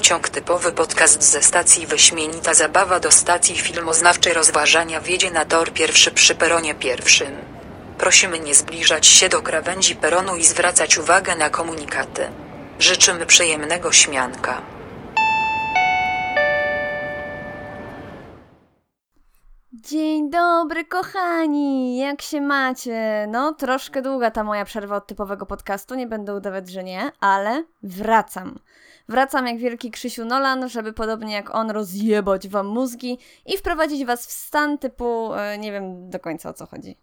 Pociąg typowy podcast ze stacji Wyśmienita Zabawa do stacji filmoznawczej rozważania wiedzie na tor pierwszy przy peronie pierwszym. Prosimy nie zbliżać się do krawędzi peronu i zwracać uwagę na komunikaty. Życzymy przyjemnego śmianka. Dzień dobry, kochani! Jak się macie? No, troszkę długa ta moja przerwa od typowego podcastu, nie będę udawać, że nie, ale wracam. Wracam jak wielki Krzysiu Nolan, żeby podobnie jak on rozjebać wam mózgi i wprowadzić was w stan typu, e, nie wiem do końca o co chodzi.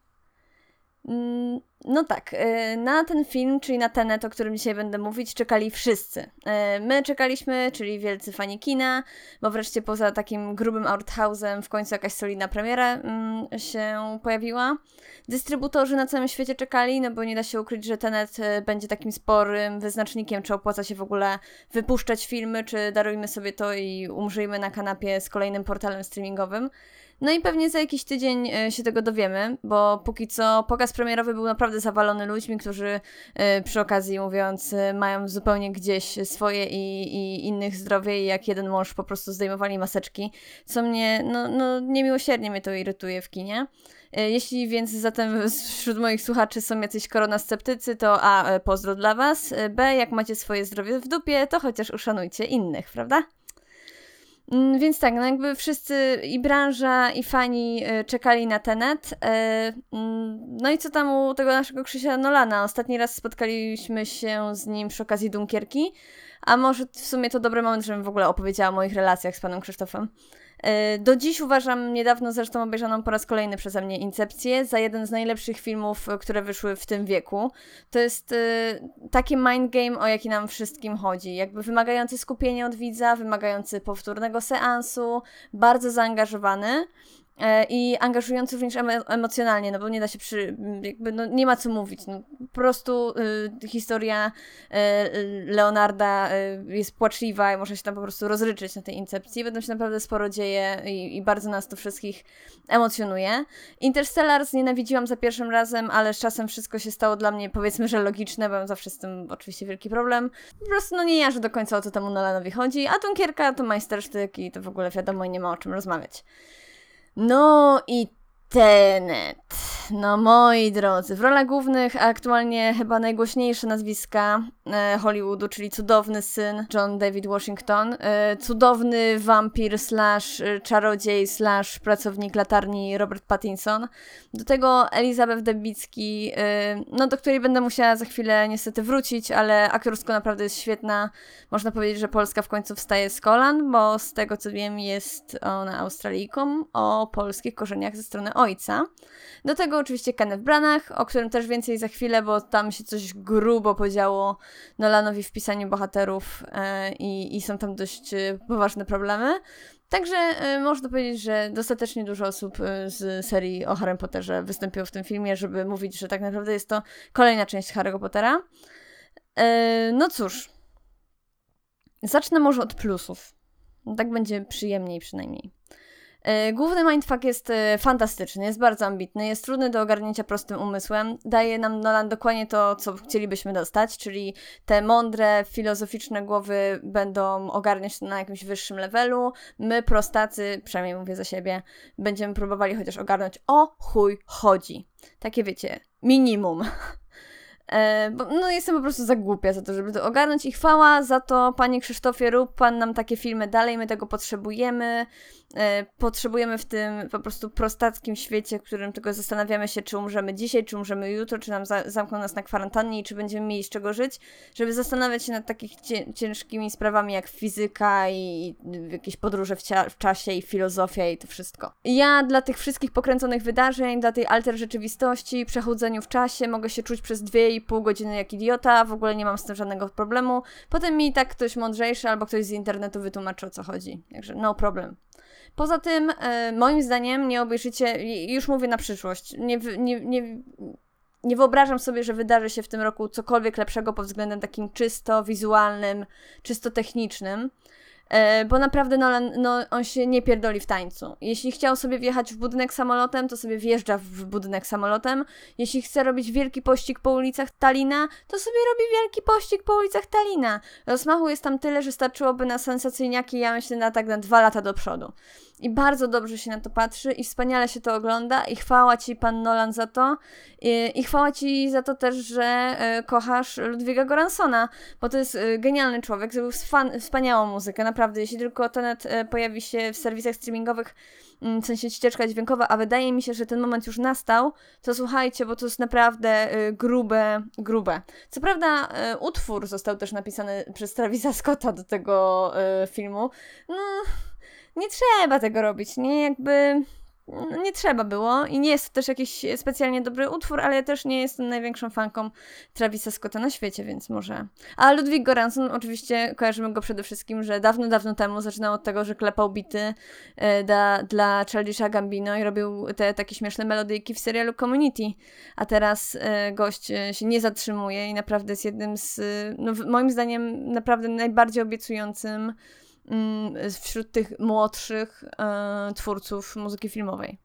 Mm, No tak, e, na ten film, czyli na Tenet, o którym dzisiaj będę mówić, czekali wszyscy. E, My czekaliśmy, czyli wielcy fani kina, bo wreszcie poza takim grubym arthouse'em w końcu jakaś solidna premiera mm, się pojawiła. Dystrybutorzy na całym świecie czekali, no bo nie da się ukryć, że Tenet e, będzie takim sporym wyznacznikiem, czy opłaca się w ogóle wypuszczać filmy, czy darujmy sobie to i umrzyjmy na kanapie z kolejnym portalem streamingowym. No i pewnie za jakiś tydzień e, się tego dowiemy, bo póki co pokaz premierowy był naprawdę zawalony ludźmi, którzy e, przy okazji mówiąc e, mają zupełnie gdzieś swoje i, i innych zdrowie i jak jeden mąż po prostu zdejmowali maseczki, co mnie, no, no niemiłosiernie mnie to irytuje w kinie. Jeśli więc zatem wśród moich słuchaczy są jacyś koronasceptycy, to A, pozdro dla was, B, jak macie swoje zdrowie w dupie, to chociaż uszanujcie innych, prawda? Mm, Więc tak, no jakby wszyscy i branża, i fani e, czekali na Tenet. E, mm, No i co tam u tego naszego Krzysia Nolana? Ostatni raz spotkaliśmy się z nim przy okazji Dunkierki, a może w sumie to dobry moment, żebym w ogóle opowiedziała o moich relacjach z panem Krzysztofem. E, Do dziś uważam niedawno zresztą obejrzaną po raz kolejny przeze mnie Incepcję za jeden z najlepszych filmów, e, które wyszły w tym wieku. To jest e, taki mind game, o jaki nam wszystkim chodzi. Jakby wymagający skupienia od widza, wymagający powtórnego seansu, bardzo zaangażowany. E, I angażujący również emo- emocjonalnie, no bo nie da się przy. jakby no nie ma co mówić. No, po prostu y, historia y, Leonarda y, jest płaczliwa i można się tam po prostu rozryczyć na tej incepcji. Będą się naprawdę sporo dzieje i, i bardzo nas to wszystkich emocjonuje. Interstellar znienawidziłam za pierwszym razem, ale z czasem wszystko się stało dla mnie powiedzmy, że logiczne, bo mam zawsze z tym oczywiście wielki problem. Po prostu no nie jarzę do końca o co temu Nolanowi chodzi, a Dunkierka to majstersztyk i to w ogóle wiadomo i nie ma o czym rozmawiać. No i Tenet. No moi drodzy, w rolach głównych aktualnie chyba najgłośniejsze nazwiska Hollywoodu, czyli cudowny syn John David Washington, e, cudowny wampir slash e, czarodziej slash pracownik latarni Robert Pattinson, do tego Elizabeth Debicki, e, no do której będę musiała za chwilę niestety wrócić, ale aktorsko naprawdę jest świetna. Można powiedzieć, że Polska w końcu wstaje z kolan, bo z tego co wiem jest ona Australijką o polskich korzeniach ze strony ojca. Do tego oczywiście Kenneth Branagh, o którym też więcej za chwilę, bo tam się coś grubo podziało Nolanowi w pisaniu bohaterów e, i, i są tam dość e, poważne problemy. Także e, można powiedzieć, że dostatecznie dużo osób z serii o Harry Potterze wystąpiło w tym filmie, żeby mówić, że tak naprawdę jest to kolejna część Harry'ego Pottera. No cóż, zacznę może od plusów. Tak będzie przyjemniej przynajmniej. E, Główny mindfuck jest e, fantastyczny, jest bardzo ambitny, jest trudny do ogarnięcia prostym umysłem. Daje nam Nolan dokładnie to, co chcielibyśmy dostać, czyli te mądre, filozoficzne głowy będą ogarniać to na jakimś wyższym levelu. My, prostacy, przynajmniej mówię za siebie, będziemy próbowali chociaż ogarnąć o chuj chodzi. Takie wiecie, minimum. E, bo, no jestem po prostu za głupia za to, żeby to ogarnąć i chwała za to, panie Krzysztofie, rób pan nam takie filmy dalej, my tego potrzebujemy. E, potrzebujemy w tym po prostu prostackim świecie, w którym tylko zastanawiamy się, czy umrzemy dzisiaj, czy umrzemy jutro, czy nam za zamkną nas na kwarantannie i czy będziemy mieli z czego żyć, żeby zastanawiać się nad takich ciężkimi sprawami jak fizyka i jakieś podróże w, w czasie i filozofia i to wszystko. Ja dla tych wszystkich pokręconych wydarzeń, dla tej alter rzeczywistości, przechodzeniu w czasie mogę się czuć przez dwie pół godziny jak idiota, w ogóle nie mam z tym żadnego problemu. Potem mi tak ktoś mądrzejszy albo ktoś z internetu wytłumaczy o co chodzi. Także no problem. Poza tym, e, moim zdaniem, nie obejrzycie, już mówię na przyszłość, nie, nie, nie, nie wyobrażam sobie, że wydarzy się w tym roku cokolwiek lepszego pod względem takim czysto wizualnym, czysto technicznym. E, bo naprawdę Nolan, no, on się nie pierdoli w tańcu. Jeśli chciał sobie wjechać w budynek samolotem, to sobie wjeżdża w budynek samolotem. Jeśli chce robić wielki pościg po ulicach Talina, to sobie robi wielki pościg po ulicach Talina. Rozmachu jest tam tyle, że starczyłoby na sensacyjniaki, ja myślę, na tak na dwa lata do przodu. I bardzo dobrze się na to patrzy i wspaniale się to ogląda. I chwała Ci Pan Nolan za to. I, i chwała Ci za to też, że y, kochasz Ludwiga Goransona, bo to jest y, genialny człowiek, zrobił fan, wspaniałą muzykę, naprawdę, jeśli tylko Tenet y, pojawi się w serwisach streamingowych, y, w sensie ścieżka dźwiękowa, a wydaje mi się, że ten moment już nastał, to słuchajcie, bo to jest naprawdę grube, grube. Co prawda utwór został też napisany przez Travisa Scotta do tego filmu, no nie trzeba tego robić, nie? Jakby no, nie trzeba było i nie jest to też jakiś specjalnie dobry utwór, ale ja też nie jestem największą fanką Travisa Scotta na świecie, więc może. A Ludwig Goranson, oczywiście kojarzymy go przede wszystkim, że dawno, dawno temu zaczynał od tego, że klepał bity e, da, dla Childisha Gambino i robił te takie śmieszne melodyjki w serialu Community, a teraz e, gość e, się nie zatrzymuje i naprawdę jest jednym z, no, moim zdaniem, naprawdę najbardziej obiecującym wśród tych młodszych e, twórców muzyki filmowej.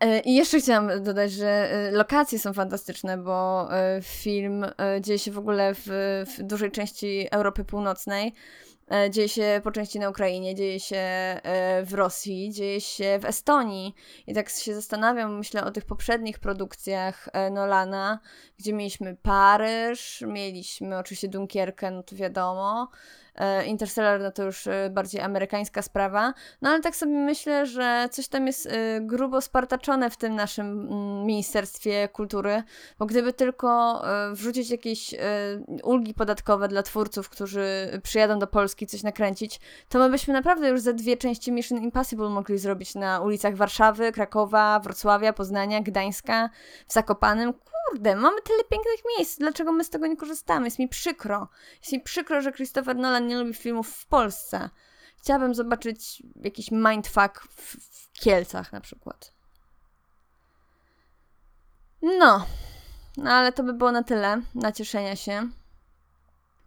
E, I jeszcze chciałam dodać, że e, lokacje są fantastyczne, bo film dzieje się w ogóle w, w dużej części Europy Północnej. Dzieje się po części na Ukrainie, dzieje się w Rosji, dzieje się w Estonii. I tak się zastanawiam, myślę o tych poprzednich produkcjach Nolana, gdzie mieliśmy Paryż, mieliśmy oczywiście Dunkierkę, no to wiadomo, E, Interstellar no to już e, bardziej amerykańska sprawa, no ale tak sobie myślę, że coś tam jest e, grubo spartaczone w tym naszym mm, Ministerstwie Kultury, bo gdyby tylko wrzucić jakieś ulgi podatkowe dla twórców, którzy przyjadą do Polski coś nakręcić, to my byśmy naprawdę już ze dwie części Mission Impossible mogli zrobić na ulicach Warszawy, Krakowa, Wrocławia, Poznania, Gdańska, w Zakopanem. Kurde, mamy tyle pięknych miejsc, dlaczego my z tego nie korzystamy? Jest mi przykro. Jest mi przykro, że Christopher Nolan nie lubi filmów w Polsce. Chciałabym zobaczyć jakiś mindfuck w, w Kielcach na przykład. No, no ale to by było na tyle nacieszenia się.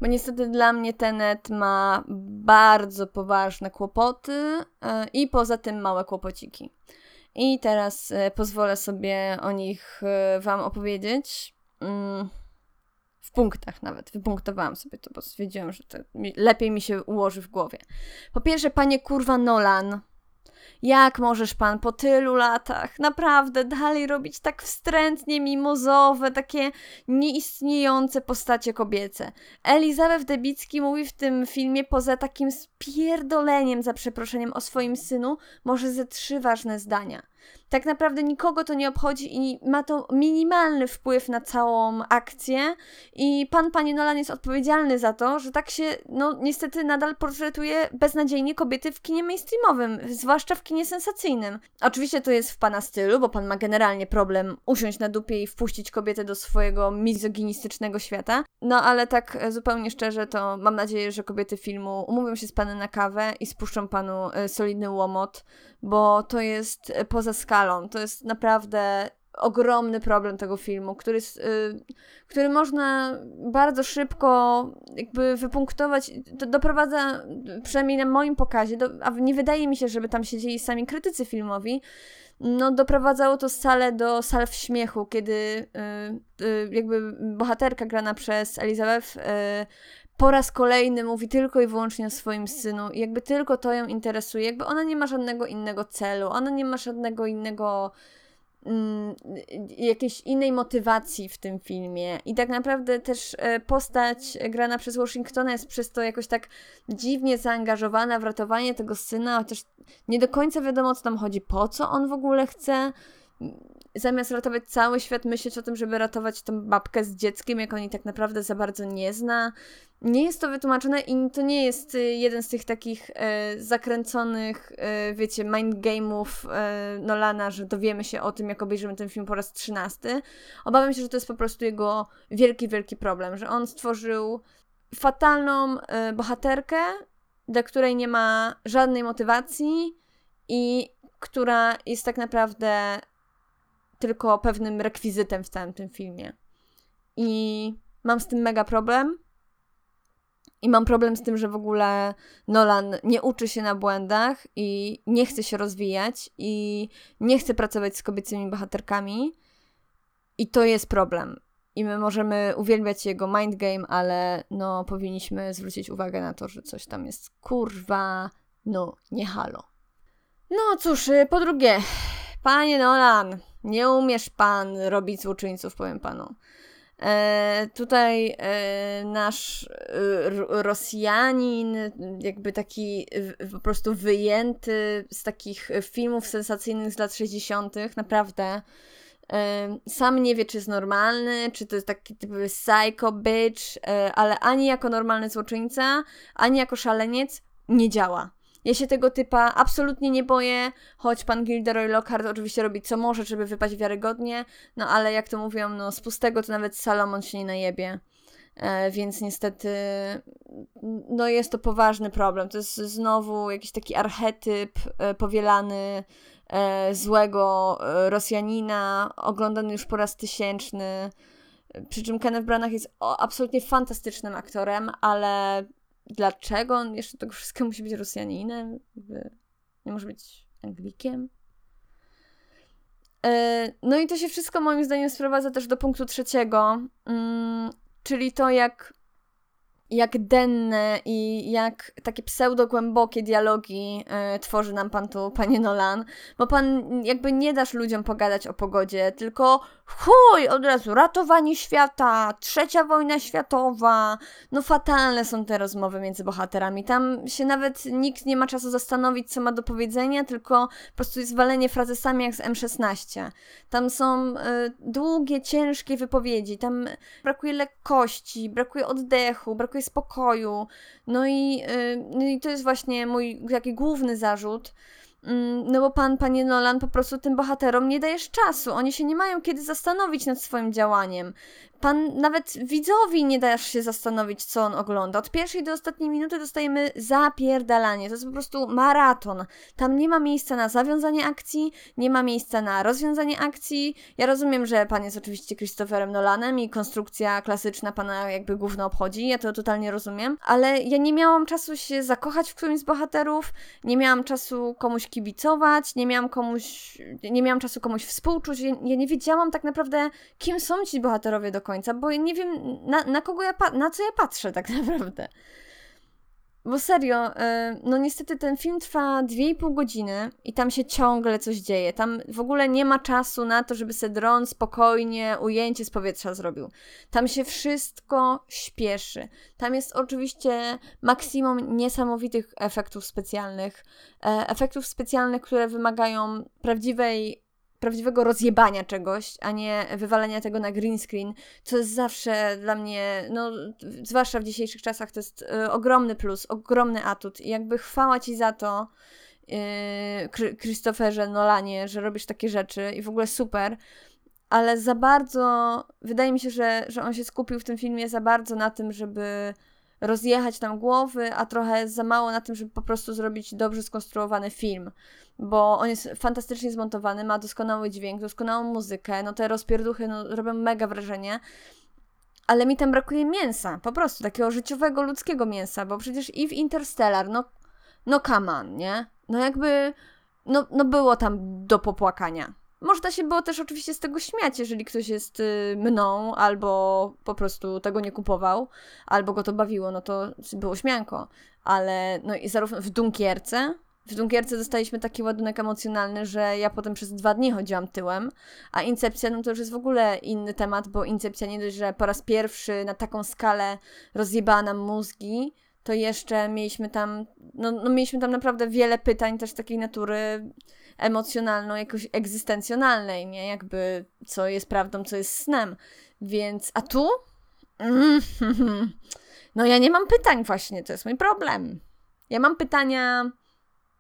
Bo niestety dla mnie Tenet ma bardzo poważne kłopoty yy, i poza tym małe kłopociki. I teraz yy, pozwolę sobie o nich yy, Wam opowiedzieć. Mm w punktach nawet. Wypunktowałam sobie to, bo stwierdziłam, że to lepiej mi się ułoży w głowie. Po pierwsze, panie kurwa Nolan, jak możesz pan po tylu latach naprawdę dalej robić tak wstrętnie mimozowe, takie nieistniejące postacie kobiece? Elizabeth Debicki mówi w tym filmie poza takim spierdoleniem, za przeproszeniem, o swoim synu, może ze trzy ważne zdania tak naprawdę nikogo to nie obchodzi i ma to minimalny wpływ na całą akcję i pan, panie Nolan jest odpowiedzialny za to, że tak się, no niestety nadal portretuje beznadziejnie kobiety w kinie mainstreamowym, zwłaszcza w kinie sensacyjnym. Oczywiście to jest w pana stylu, bo pan ma generalnie problem usiąść na dupie i wpuścić kobietę do swojego mizoginistycznego świata, no ale tak zupełnie szczerze to mam nadzieję, że kobiety filmu umówią się z panem na kawę i spuszczą panu e, solidny łomot, bo to jest e, poza skalą. To jest naprawdę ogromny problem tego filmu, który, y, który można bardzo szybko jakby wypunktować. To doprowadza, przynajmniej na moim pokazie, do, a nie wydaje mi się, żeby tam siedzieli sami krytycy filmowi, no doprowadzało to salę do salw śmiechu, kiedy y, y, jakby bohaterka grana przez Elizabeth po raz kolejny mówi tylko i wyłącznie o swoim synu i jakby tylko to ją interesuje, jakby ona nie ma żadnego innego celu, ona nie ma żadnego innego jakiejś innej motywacji w tym filmie. I tak naprawdę też e, postać grana przez Washingtona jest przez to jakoś tak dziwnie zaangażowana w ratowanie tego syna, chociaż nie do końca wiadomo co tam chodzi, po co on w ogóle chce zamiast ratować cały świat, myśleć o tym, żeby ratować tą babkę z dzieckiem, jak oni tak naprawdę za bardzo nie zna. Nie jest to wytłumaczone i to nie jest y, jeden z tych takich e, zakręconych, e, wiecie, mind game'ów e, Nolana, że dowiemy się o tym, jak obejrzymy ten film po raz trzynasty. Obawiam się, że to jest po prostu jego wielki, wielki problem, że on stworzył fatalną e, bohaterkę, dla której nie ma żadnej motywacji i która jest tak naprawdę tylko pewnym rekwizytem w całym tym filmie. I mam z tym mega problem. I mam problem z tym, że w ogóle Nolan nie uczy się na błędach i nie chce się rozwijać i nie chce pracować z kobiecymi bohaterkami. I to jest problem. I my możemy uwielbiać jego mind game, ale no powinniśmy zwrócić uwagę na to, że coś tam jest kurwa, no nie halo. No cóż, y, po drugie, panie Nolan, nie umiesz pan robić złoczyńców, powiem panu. E, tutaj e, nasz e, Rosjanin, jakby taki w, po prostu wyjęty z takich filmów sensacyjnych z lat 60., naprawdę. E, sam nie wie, czy jest normalny, czy to jest taki typowy psycho bitch, e, ale ani jako normalny złoczyńca, ani jako szaleniec nie działa. Ja się tego typa absolutnie nie boję, choć pan Gilderoy Lockhart oczywiście robi co może, żeby wypaść wiarygodnie, no ale jak to mówią, no z pustego to nawet Salomon się nie najebie. E, więc niestety, no jest to poważny problem. To jest znowu jakiś taki archetyp e, powielany e, złego e, Rosjanina, oglądany już po raz tysięczny. Przy czym Kenneth Branagh jest o, absolutnie fantastycznym aktorem, ale dlaczego on jeszcze tego wszystkiego musi być Rosjaninem? Nie może być Anglikiem? E, no i to się wszystko moim zdaniem sprowadza też do punktu trzeciego, mm, czyli to jak jak denne i jak takie pseudo-głębokie dialogi y, tworzy nam pan tu, panie Nolan, bo pan jakby nie dasz ludziom pogadać o pogodzie, tylko chuj, od razu ratowanie świata, trzecia wojna światowa, no fatalne są te rozmowy między bohaterami, tam się nawet nikt nie ma czasu zastanowić, co ma do powiedzenia, tylko po prostu jest walenie frazesami jak z M16. Tam są y, długie, ciężkie wypowiedzi, tam brakuje lekkości, brakuje oddechu, brakuje spokoju. No i, yy, no i to jest właśnie mój taki główny zarzut, no bo pan, panie Nolan, po prostu tym bohaterom nie dajesz czasu. Oni się nie mają kiedy zastanowić nad swoim działaniem. Pan nawet widzowi nie dasz się zastanowić, co on ogląda. Od pierwszej do ostatniej minuty dostajemy zapierdalanie. To jest po prostu maraton. Tam nie ma miejsca na zawiązanie akcji, nie ma miejsca na rozwiązanie akcji. Ja rozumiem, że pan jest oczywiście Christopherem Nolanem i konstrukcja klasyczna pana jakby główno obchodzi. Ja to totalnie rozumiem. Ale ja nie miałam czasu się zakochać w którymś z bohaterów. Nie miałam czasu komuś kibicować, nie miałam komuś, nie miałam czasu komuś współczuć, ja, ja nie wiedziałam tak naprawdę, kim są ci bohaterowie do końca, bo ja nie wiem, na, na kogo ja, na co ja patrzę tak naprawdę. Bo serio, y, no niestety ten film trwa 2,5 godziny i tam się ciągle coś dzieje. Tam w ogóle nie ma czasu na to, żeby se dron spokojnie ujęcie z powietrza zrobił. Tam się wszystko śpieszy. Tam jest oczywiście maksimum niesamowitych efektów specjalnych. E, efektów specjalnych, które wymagają prawdziwej prawdziwego rozjebania czegoś, a nie wywalenia tego na green screen, co jest zawsze dla mnie, no, zwłaszcza w dzisiejszych czasach, to jest y, ogromny plus, ogromny atut. I jakby chwała ci za to, y, Nolanie, że robisz takie rzeczy i w ogóle super, ale za bardzo, wydaje mi się, że, że on się skupił w tym filmie za bardzo na tym, żeby rozjechać nam głowy, a trochę za mało na tym, żeby po prostu zrobić dobrze skonstruowany film. Bo on jest fantastycznie zmontowany, ma doskonały dźwięk, doskonałą muzykę, no te rozpierduchy no, robią mega wrażenie. Ale mi tam brakuje mięsa, po prostu takiego życiowego, ludzkiego mięsa, bo przecież i w Interstellar, no, no come on, nie? No jakby, no, no było tam do popłakania. Można się było też oczywiście z tego śmiać, jeżeli ktoś jest y, mną, albo po prostu tego nie kupował, albo go to bawiło, no to było śmianko. Ale no i zarówno w Dunkierce, w Dunkierce dostaliśmy taki ładunek emocjonalny, że ja potem przez dwa dni chodziłam tyłem, a Incepcja no to już jest w ogóle inny temat, bo Incepcja nie dość, że po raz pierwszy na taką skalę rozjebała nam mózgi, to jeszcze mieliśmy tam, no, no mieliśmy tam naprawdę wiele pytań też takiej natury emocjonalną, jakoś egzystencjonalnej, nie? Jakby co jest prawdą, co jest snem. Więc, a tu? No ja nie mam pytań właśnie, to jest mój problem. Ja mam pytania,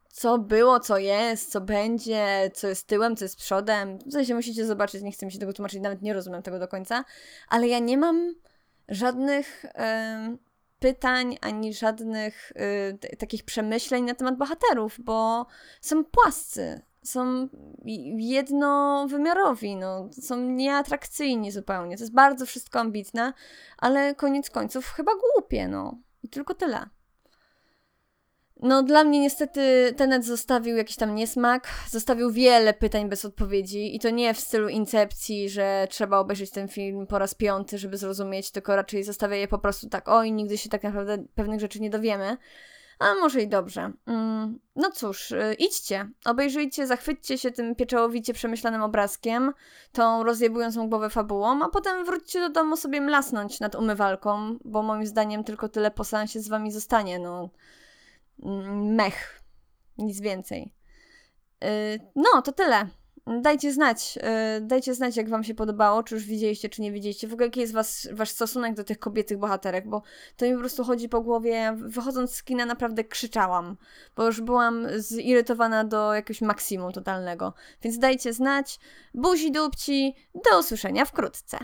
co było, co jest, co będzie, co jest tyłem, co jest przodem. W sensie musicie zobaczyć, nie chcę mi się tego tłumaczyć, nawet nie rozumiem tego do końca, ale ja nie mam żadnych pytań, ani żadnych y, takich przemyśleń na temat bohaterów, bo są płascy, są jednowymiarowi, no, są nieatrakcyjni zupełnie. To jest bardzo wszystko ambitne, ale koniec końców chyba głupie, no. I tylko tyle. No, dla mnie niestety Tenet zostawił jakiś tam niesmak, zostawił wiele pytań bez odpowiedzi i to nie w stylu incepcji, że trzeba obejrzeć ten film po raz piąty, żeby zrozumieć, tylko raczej zostawia je po prostu tak, oj, nigdy się tak naprawdę pewnych rzeczy nie dowiemy. A może i dobrze. Mm, no cóż, y, idźcie, obejrzyjcie, zachwyćcie się tym pieczołowicie przemyślanym obrazkiem, tą rozjebującą głowę fabułą, a potem wróćcie do domu sobie mlasnąć nad umywalką, bo moim zdaniem tylko tyle po seansie z wami zostanie, no mech. Nic więcej. Yy, no, to tyle. Dajcie znać, yy, dajcie znać, jak wam się podobało, czy już widzieliście, czy nie widzieliście. W ogóle jaki jest was, wasz stosunek do tych kobiecych bohaterek, bo to mi po prostu chodzi po głowie. Wychodząc z kina naprawdę krzyczałam, bo już byłam zirytowana do jakiegoś maksimum totalnego. Więc dajcie znać. Buzi dupci, do usłyszenia wkrótce.